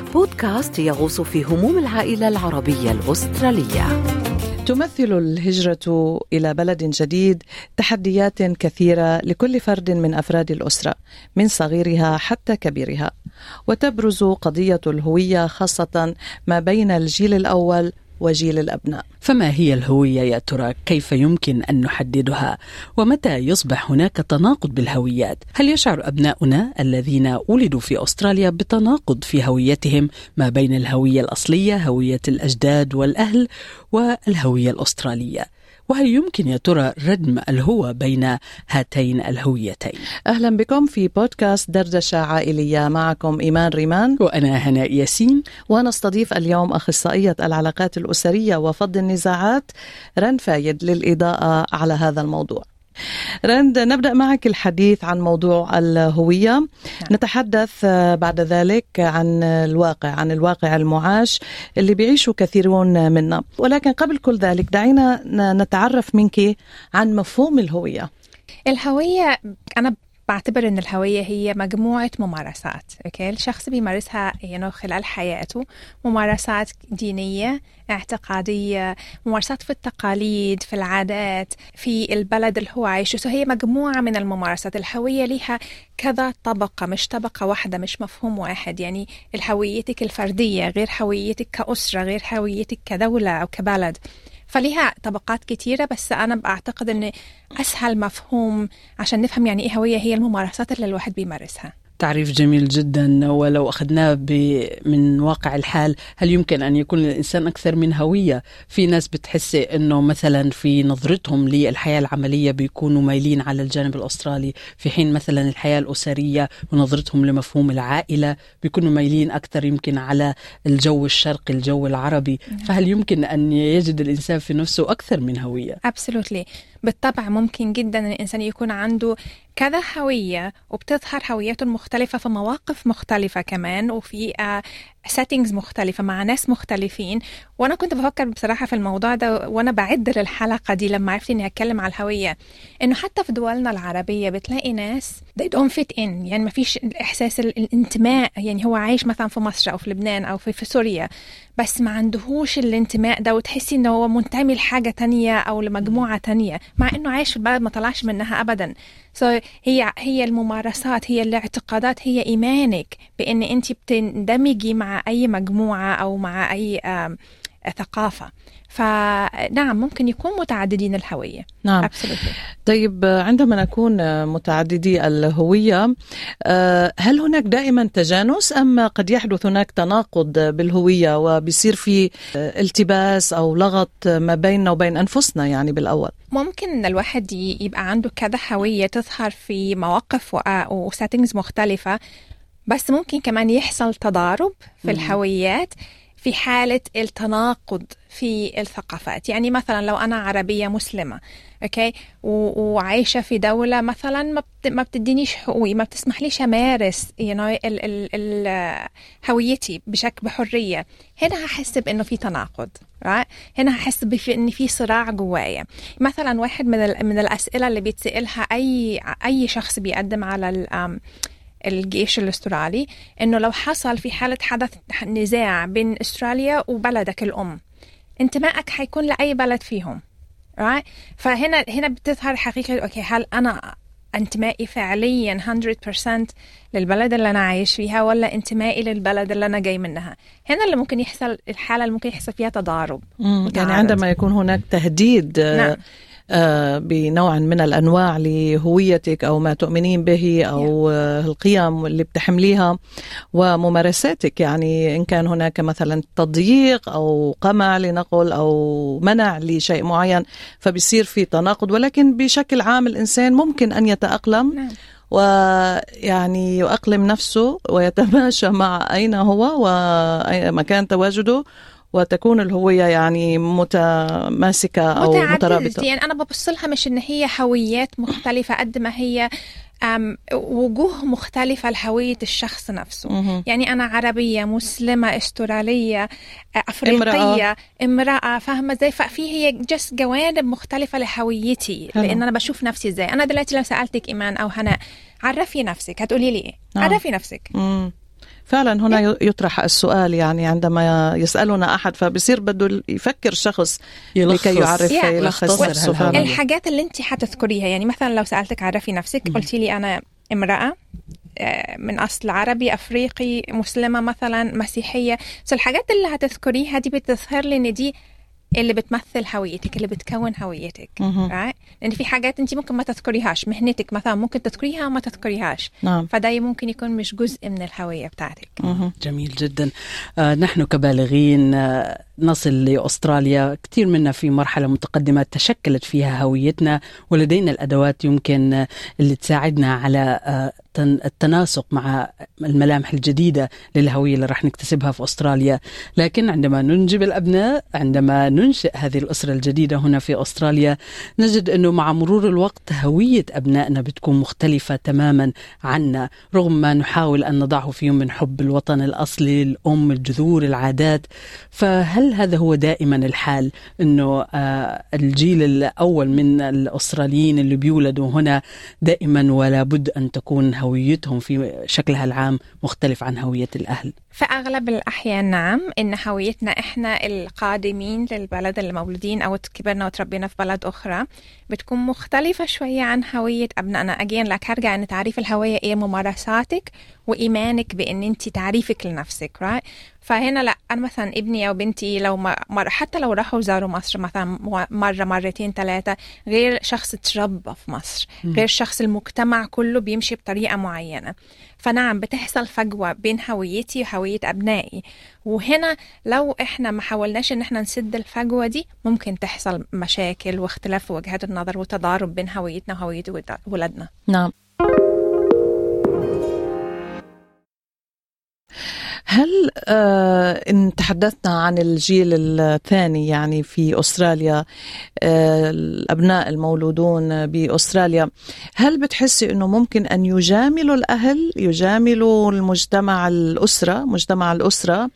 بودكاست يغوص في هموم العائلة العربية الأسترالية. تمثل الهجرة إلى بلد جديد تحديات كثيرة لكل فرد من أفراد الأسرة من صغيرها حتى كبيرها. وتبرز قضية الهوية خاصة ما بين الجيل الأول وجيل الأبناء. فما هي الهوية يا ترى؟ كيف يمكن أن نحددها؟ ومتى يصبح هناك تناقض بالهويات؟ هل يشعر أبناؤنا الذين ولدوا في أستراليا بتناقض في هويتهم ما بين الهوية الأصلية، هوية الأجداد والأهل والهوية الأسترالية؟ وهل يمكن يا ترى ردم الهوى بين هاتين الهويتين؟ أهلا بكم في بودكاست دردشة عائلية. معكم إيمان ريمان. وأنا هناء ياسين. ونستضيف اليوم أخصائية العلاقات الأسرية وفض النزاعات رن فايد للإضاءة على هذا الموضوع. رند نبدأ معك الحديث عن موضوع الهوية. نعم. نتحدث بعد ذلك عن الواقع عن الواقع المعاش اللي بيعيشه كثيرون منا. ولكن قبل كل ذلك دعينا نتعرف منك عن مفهوم الهوية. الهوية أنا بعتبر إن الهوية هي مجموعة ممارسات okay؟ الشخص بيمارسها يعني خلال حياته ممارسات دينية اعتقادية ممارسات في التقاليد في العادات في البلد اللي هو عايشه. هي مجموعة من الممارسات. الهوية لها كذا طبقة مش طبقة واحدة مش مفهوم واحد. يعني هويتك الفردية غير هويتك كأسرة غير هويتك كدولة أو كبلد. فليها طبقات كتيرة بس أنا بعتقد أن أسهل مفهوم عشان نفهم يعني إيه هوية هي الممارسات اللي الواحد بيمارسها. تعريف جميل جدا ولو أخذناه من واقع الحال هل يمكن أن يكون الإنسان أكثر من هوية في ناس بتحس أنه مثلا في نظرتهم للحياة العملية بيكونوا مايلين على الجانب الأسترالي في حين مثلا الحياة الأسرية ونظرتهم لمفهوم العائلة بيكونوا مايلين أكثر يمكن على الجو الشرقي الجو العربي نعم. فهل يمكن أن يجد الإنسان في نفسه أكثر من هوية؟ Absolutely. بالطبع ممكن جدا إن الإنسان يكون عنده كذا هوية وبتظهر هوياته المختلفة في مواقف مختلفة كمان وفي سيتنجز مختلفة مع ناس مختلفين. وأنا كنت بفكر بصراحة في الموضوع ده وأنا بعد للحلقة دي لما عرفت إني هتكلم على الهوية إنه حتى في دولنا العربية بتلاقي ناس they don't fit in. يعني ما فيش إحساس الانتماء يعني هو عايش مثلا في مصر أو في لبنان أو في, في سوريا بس ما عندهوش الانتماء ده وتحسي إنه هو منتمي لحاجة تانية أو لمجموعة تانية مع إنه عايش في البلد ما طلعش منها أبدا. So هي هي الممارسات هي الاعتقادات هي إيمانك بإن أنت بتندمجي مع مع أي مجموعة أو مع أي ثقافة. فنعم ممكن يكون متعددين الهوية. نعم. Absolutely. طيب عندما نكون متعددي الهوية آه، هل هناك دائما تجانس أم قد يحدث هناك تناقض بالهوية وبيصير في التباس أو لغط ما بيننا وبين أنفسنا يعني بالأول؟ ممكن ان الواحد يبقى عنده كذا هوية تظهر في مواقف و settings مختلفة. بس ممكن كمان يحصل تضارب في الهويات في حالة التناقض في الثقافات. يعني مثلا لو أنا عربية مسلمة okay؟ وعايشة في دولة مثلا ما ما بتدينيش حقوقي ما بتسمحليش أمارس you know, ال ال ال هويتي بشكل بحرية. هنا هحس بأنه في تناقض right? هنا هحس بأن في صراع جوايا. مثلا واحد من من الأسئلة اللي بيتسألها أي أي شخص بيقدم على الجيش الأسترالي إنه لو حصل في حالة حدث نزاع بين أستراليا وبلدك الأم انتمائك حيكون لأي بلد فيهم right? فهنا هنا بتظهر حقيقة أوكي هل أنا انتمائي فعليا 100% للبلد اللي أنا عايش فيها ولا انتمائي للبلد اللي أنا جاي منها هنا اللي ممكن يحصل الحالة اللي ممكن يحصل فيها تضارب يعني عندما يكون هناك تهديد نعم. آه، بنوع من الأنواع لهويتك أو ما تؤمنين به أو آه، القيم اللي بتحمليها وممارساتك. يعني إن كان هناك مثلا تضييق أو قمع لنقل أو منع لشيء معين فبيصير في تناقض. ولكن بشكل عام الإنسان ممكن أن يتأقلم نعم. ويعني يؤقلم نفسه ويتماشى مع أين هو ومكان تواجده وتكون الهوية يعني متماسكة أو مترابطة يعني أنا ببص لها مش إن هي هويات مختلفة قد ما هي أم وجوه مختلفة لهوية الشخص نفسه مهم. يعني أنا عربية مسلمة أسترالية أفريقية امرأة, امرأة فاهمة إزاي ففي هي جس جوانب مختلفة لهويتي حلو. لأن أنا بشوف نفسي إزاي أنا دلوقتي لو سألتك إيمان أو هناء عرفي نفسك هتقولي لي إيه نعم. عرفي نفسك مم. فعلا هنا يطرح السؤال يعني عندما يسألنا أحد فبصير بده يفكر شخص يلخص. لكي يعرف يعني يلخص الحاجات اللي انت حتذكريها يعني مثلا لو سألتك عرفي نفسك قلتي لي أنا امرأة آه، من أصل عربي أفريقي مسلمة مثلا مسيحية. سو الحاجات اللي هتذكريها دي بتظهر لي إن دي اللي بتمثل هويتك اللي بتكون هويتك right? لأن في حاجات أنت ممكن ما تذكريهاش مهنتك مثلا ممكن تذكريها وما تذكريهاش. نعم. فده ممكن يكون مش جزء من الهوية بتاعتك. مهم. جميل جدا. آه نحن كبالغين آه نصل لأستراليا. كثير منا في مرحلة متقدمة تشكلت فيها هويتنا ولدينا الأدوات يمكن آه اللي تساعدنا على آه تن- التناسق مع الملامح الجديدة للهوية اللي راح نكتسبها في أستراليا. لكن عندما ننجب الأبناء عندما ننشئ هذه الأسرة الجديدة هنا في أستراليا. نجد أنه مع مرور الوقت هوية أبنائنا بتكون مختلفة تماما عنا رغم ما نحاول أن نضعه فيهم من حب الوطن الأصلي الأم الجذور العادات. فهل هذا هو دائما الحال أنه آه الجيل الأول من الأستراليين اللي بيولدوا هنا دائما ولا بد أن تكون هويتهم في شكلها العام مختلف عن هوية الأهل؟ في أغلب الأحيان نعم إن هويتنا إحنا القادمين للبلد اللي مولودين أو كبرنا وتربينا في بلد أخرى بتكون مختلفة شوية عن هوية أبنائنا. أجين لك هرجع إن تعريف الهوية إيه؟ ممارساتك وإيمانك بإن أنت تعريفك لنفسك right? فهنا لا أنا مثلا ابني أو بنتي لو ما مر حتى لو راحوا زاروا مصر مثلا مرة مرتين ثلاثة غير شخص تربى في مصر غير شخص المجتمع كله بيمشي بطريقة معينة. فنعم بتحصل فجوة بين هويتي وهوية أبنائي. وهنا لو إحنا ما حاولناش إن إحنا نسد الفجوة دي ممكن تحصل مشاكل واختلاف وجهات النظر وتضارب بين هويتنا وهوية ود- ولادنا. نعم. هل آه إن تحدثنا عن الجيل الثاني يعني في أستراليا آه الأبناء المولودون بأستراليا هل بتحسي أنه ممكن أن يجاملوا الأهل يجاملوا المجتمع الأسرة مجتمع الأسرة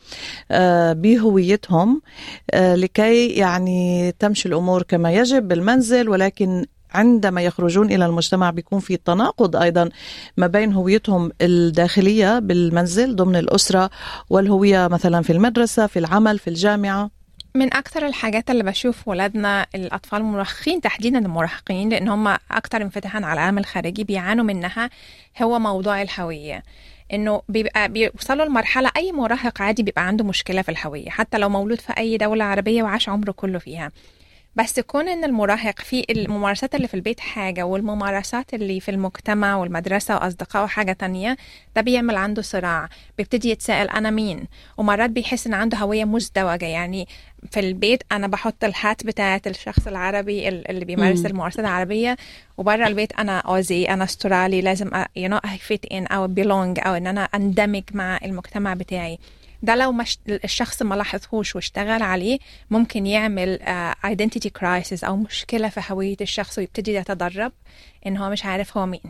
آه بهويتهم آه لكي يعني تمشي الأمور كما يجب بالمنزل ولكن عندما يخرجون إلى المجتمع بيكون في تناقض أيضا ما بين هويتهم الداخلية بالمنزل ضمن الأسرة والهوية مثلا في المدرسة في العمل في الجامعة. من أكثر الحاجات اللي بشوف ولادنا الأطفال المراهقين تحديدا المراهقين لأن هم أكثر انفتاحا على العالم الخارجي بيعانوا منها هو موضوع الهوية. إنه بيبقى بيوصلوا لمرحلة أي مراهق عادي بيبقى عنده مشكلة في الهوية حتى لو مولود في أي دولة عربية وعاش عمره كله فيها. بس كون إن المراهق في الممارسات اللي في البيت حاجة والممارسات اللي في المجتمع والمدرسة وأصدقائه حاجة تانية ده بيعمل عنده صراع بيبتدي يتساءل أنا مين ومرات بيحس إن عنده هوية مزدوجة يعني في البيت أنا بحط الهات بتاعة الشخص العربي اللي بيمارس مم. الممارسات العربية وبره البيت أنا أوزي أنا استرالي لازم you know I fit in أو belong أو إن أنا أندمج مع المجتمع بتاعي ده لو مش الشخص ما لاحظهوش واشتغل عليه ممكن يعمل uh, identity crisis أو مشكلة في هوية الشخص ويبتدي يتدرب إن هو مش عارف هو مين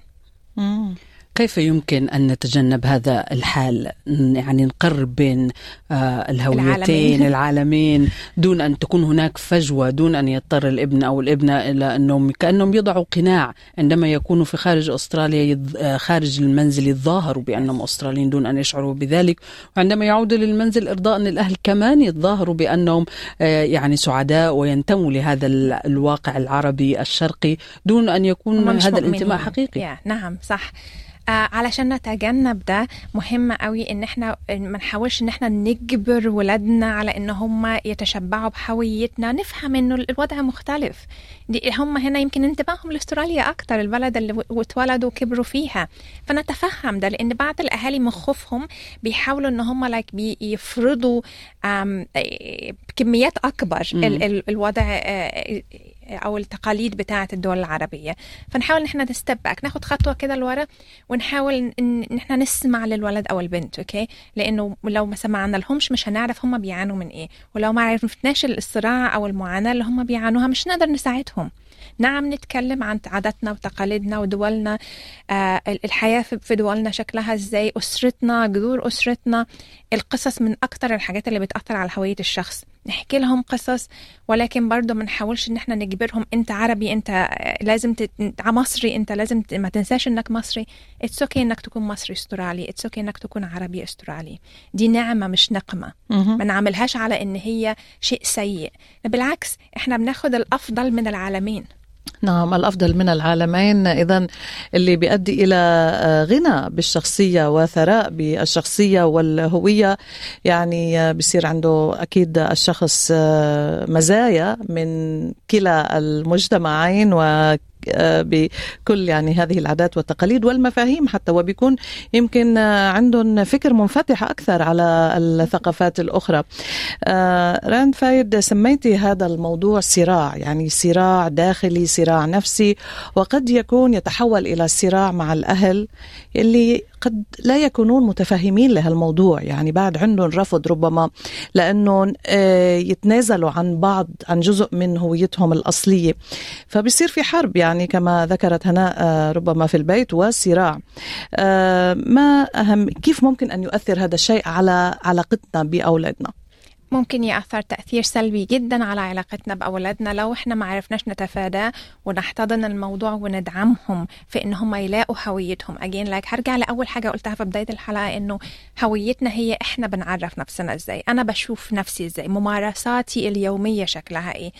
مم. كيف يمكن أن نتجنب هذا الحال؟ يعني نقرب بين آه، الهويتين العالمين. العالمين دون أن تكون هناك فجوة دون أن يضطر الابن أو الابنة إلى أنهم كأنهم يضعوا قناع عندما يكونوا في خارج أستراليا آه، خارج المنزل يتظاهروا بأنهم أستراليين دون أن يشعروا بذلك. وعندما يعودوا للمنزل إرضاء للأهل كمان يتظاهروا بأنهم آه، يعني سعداء وينتموا لهذا ال- الواقع العربي الشرقي دون أن يكون هذا الانتماء. حقيقي. Yeah, نعم صح. علشان نتجنب ده مهم قوي إن إحنا ما نحاولش إن إحنا نجبر ولادنا على إن هم يتشبعوا بهويتنا نفهم إنه الوضع مختلف دي هم هنا يمكن انتباههم لأستراليا أكتر البلد اللي اتولدوا وكبروا فيها فنتفهم ده لأن بعض الأهالي من خوفهم بيحاولوا إن هم like بيفرضوا آه، كميات أكبر. ال- ال- الوضع آه، أو التقاليد بتاعة الدول العربية. فنحاول ان إحنا ن step back ناخد خطوة كده لورا ونحاول إن إحنا نسمع للولد أو البنت okay؟ لأنه لو ما سمعنا لهمش مش هنعرف هم بيعانوا من إيه. ولو ما عرفناش الصراع أو المعاناة اللي هم بيعانوها مش نقدر نساعدهم. نعم نتكلم عن عاداتنا وتقاليدنا ودولنا آه الحياة في دولنا شكلها إزاي أسرتنا جذور أسرتنا القصص من أكتر الحاجات اللي بتأثر على هوية الشخص. نحكي لهم قصص ولكن برضه ما نحاولش إن إحنا نجبرهم أنت عربي أنت لازم تت... مصري أنت لازم ت... ما تنساش إنك مصري. it's okay إنك تكون مصري أسترالي it's okay إنك تكون عربي أسترالي. دي نعمة مش نقمة. ما نعملهاش على إن هي شيء سيء. بالعكس إحنا بناخد الأفضل من العالمين. نعم الأفضل من العالمين. اذا اللي بيؤدي إلى غنى بالشخصية وثراء بالشخصية والهوية يعني بصير عنده أكيد الشخص مزايا من كلا المجتمعين و بكل يعني هذه العادات والتقاليد والمفاهيم حتى وبيكون يمكن عندهم فكر منفتح أكثر على الثقافات الأخرى. راند فايد سميتي هذا الموضوع صراع يعني صراع داخلي صراع نفسي وقد يكون يتحول إلى صراع مع الأهل اللي قد لا يكونون متفهمين لهالموضوع. يعني بعد عندهم رفض ربما لأنهم يتنازلوا عن بعض عن جزء من هويتهم الأصلية. فبصير في حرب يعني كما ذكرت هناء ربما في البيت وصراع ما أهم كيف ممكن أن يؤثر هذا الشيء على علاقتنا بأولادنا؟ ممكن يأثر تأثير سلبي جدا على علاقتنا بأولادنا لو إحنا ما عرفناش نتفاداه ونحتضن الموضوع وندعمهم في إن هم يلاقوا هويتهم. اجين لايك هرجع لأول حاجة قلتها في بداية الحلقة إنه هويتنا هي إحنا بنعرف نفسنا إزاي. أنا بشوف نفسي إزاي. ممارساتي اليومية شكلها إيه.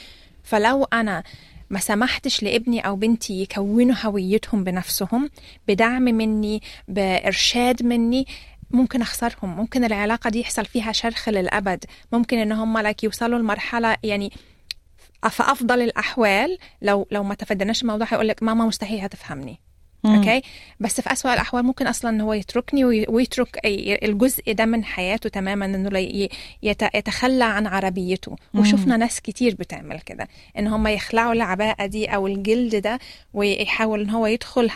فلو أنا ما سمحتش لابني أو بنتي يكونوا هويتهم بنفسهم بدعم مني بإرشاد مني ممكن أخسرهم ممكن العلاقة دي يحصل فيها شرخ للأبد ممكن ان هم لك يوصلوا لمرحلة يعني في أفضل الأحوال. لو لو ما تفادناش الموضوع هيقول لك ماما مستحيل هتفهمني. أوكي؟ بس في أسوأ الأحوال ممكن أصلا إن هو يتركني ويترك الجزء ده من حياته تماما إنه يتخلى عن عربيته. وشفنا ناس كتير بتعمل كده إن هم يخلعوا العباءة دي أو الجلد ده ويحاول إن هو يدخل 100%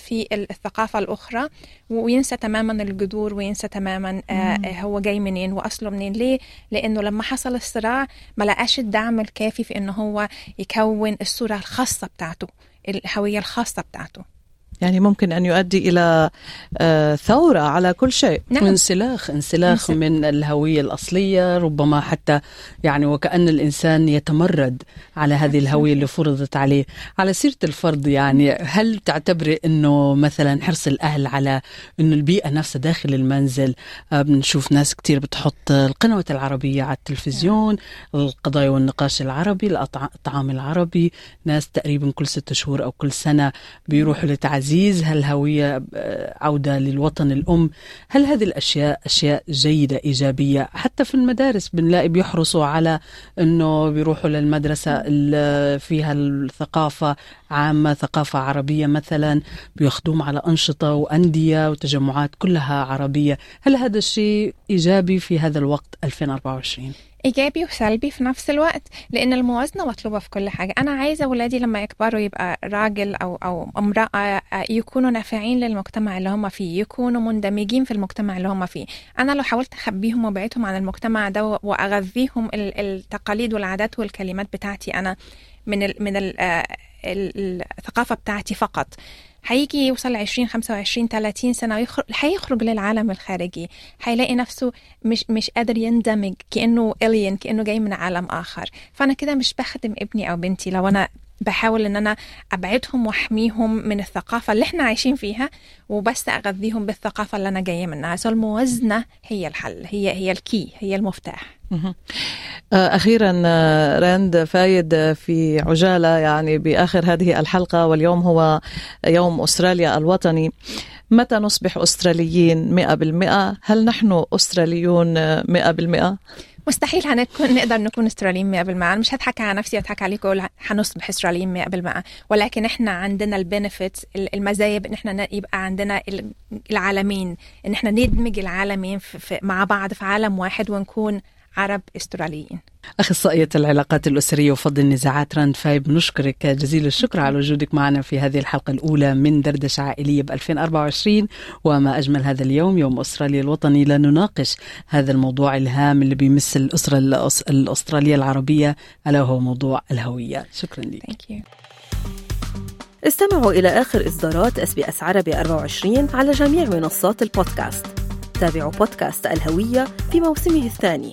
في الثقافة الأخرى وينسى تماما الجذور وينسى تماما آه هو جاي منين وأصله منين. ليه؟ لأنه لما حصل الصراع ما لقاش الدعم الكافي في إن هو يكون الصورة الخاصة بتاعته الهوية الخاصة بتاعته. يعني ممكن أن يؤدي إلى ثورة على كل شيء. نعم. وانسلاخ انسلاخ من الهوية الأصلية ربما حتى يعني وكأن الإنسان يتمرد على هذه الهوية اللي فرضت عليه. على سيرة الفرض يعني هل تعتبري إنه مثلا حرص الأهل على إنه البيئة نفسها داخل المنزل؟ بنشوف ناس كتير بتحط القنوات العربية على التلفزيون القضايا والنقاش العربي الطعام العربي. ناس تقريبا كل ست شهور أو كل سنة بيروحوا لتعزيز تعزيز هالهوية عودة للوطن الأم؟ هل هذه الأشياء أشياء جيدة إيجابية؟ حتى في المدارس بنلاقي بيحرصوا على أنه بيروحوا للمدرسة اللي فيها الثقافة عامة ثقافة عربية مثلا بياخدوهم على أنشطة وأندية وتجمعات كلها عربية. هل هذا الشيء إيجابي في هذا الوقت 2024؟ إيجابي وسلبي في نفس الوقت لأن الموازنة مطلوبة في كل حاجة. أنا عايزة اولادي لما يكبروا يبقى راجل أو أو امرأة يكونوا نافعين للمجتمع اللي هم فيه يكونوا مندمجين في المجتمع اللي هم فيه. أنا لو حاولت أخبيهم وابعدهم عن المجتمع ده وأغذيهم التقاليد والعادات والكلمات بتاعتي أنا من من ال الثقافة بتاعتي فقط. هيجي يوصل 20 25 30 سنة ويخرج هيخرج للعالم الخارجي. هيلاقي نفسه مش مش قادر يندمج كأنه الين كأنه جاي من عالم آخر. فأنا كده مش بخدم ابني أو بنتي لو أنا بحاول إن أنا أبعدهم وأحميهم من الثقافة اللي إحنا عايشين فيها وبس أغذيهم بالثقافة اللي أنا جاية منها. so الموازنة هي الحل هي هي ال key هي المفتاح. أخيرا راند فايد في عجالة يعني بآخر هذه الحلقة واليوم هو يوم أستراليا الوطني. متى نصبح مئة بالمئة؟ هل نحن مئة بالمئة؟ مستحيل هنكون نقدر نكون استراليين 100% أنا مش هضحك على نفسي وأضحك عليكم وأقول هنصبح استراليين 100% ولكن إحنا عندنا ال benefit المزايا ان إحنا يبقى عندنا العالمين. إن إحنا ندمج العالمين في مع بعض في عالم واحد ونكون عرب استراليين. أخصائية العلاقات الأسرية وفض النزاعات راند فايد نشكرك جزيل الشكر على وجودك معنا في هذه الحلقة الأولى من دردشة عائلية ب 2024 وما أجمل هذا اليوم يوم أستراليا الوطني لنناقش هذا الموضوع الهام اللي بيمس الأسرة الأسترالية العربية ألا وهو موضوع الهوية. شكرا لك. Thank you. استمعوا إلى آخر إصدارات إس بي إس عربي 24 على جميع منصات البودكاست. تابعوا بودكاست الهوية في موسمه الثاني.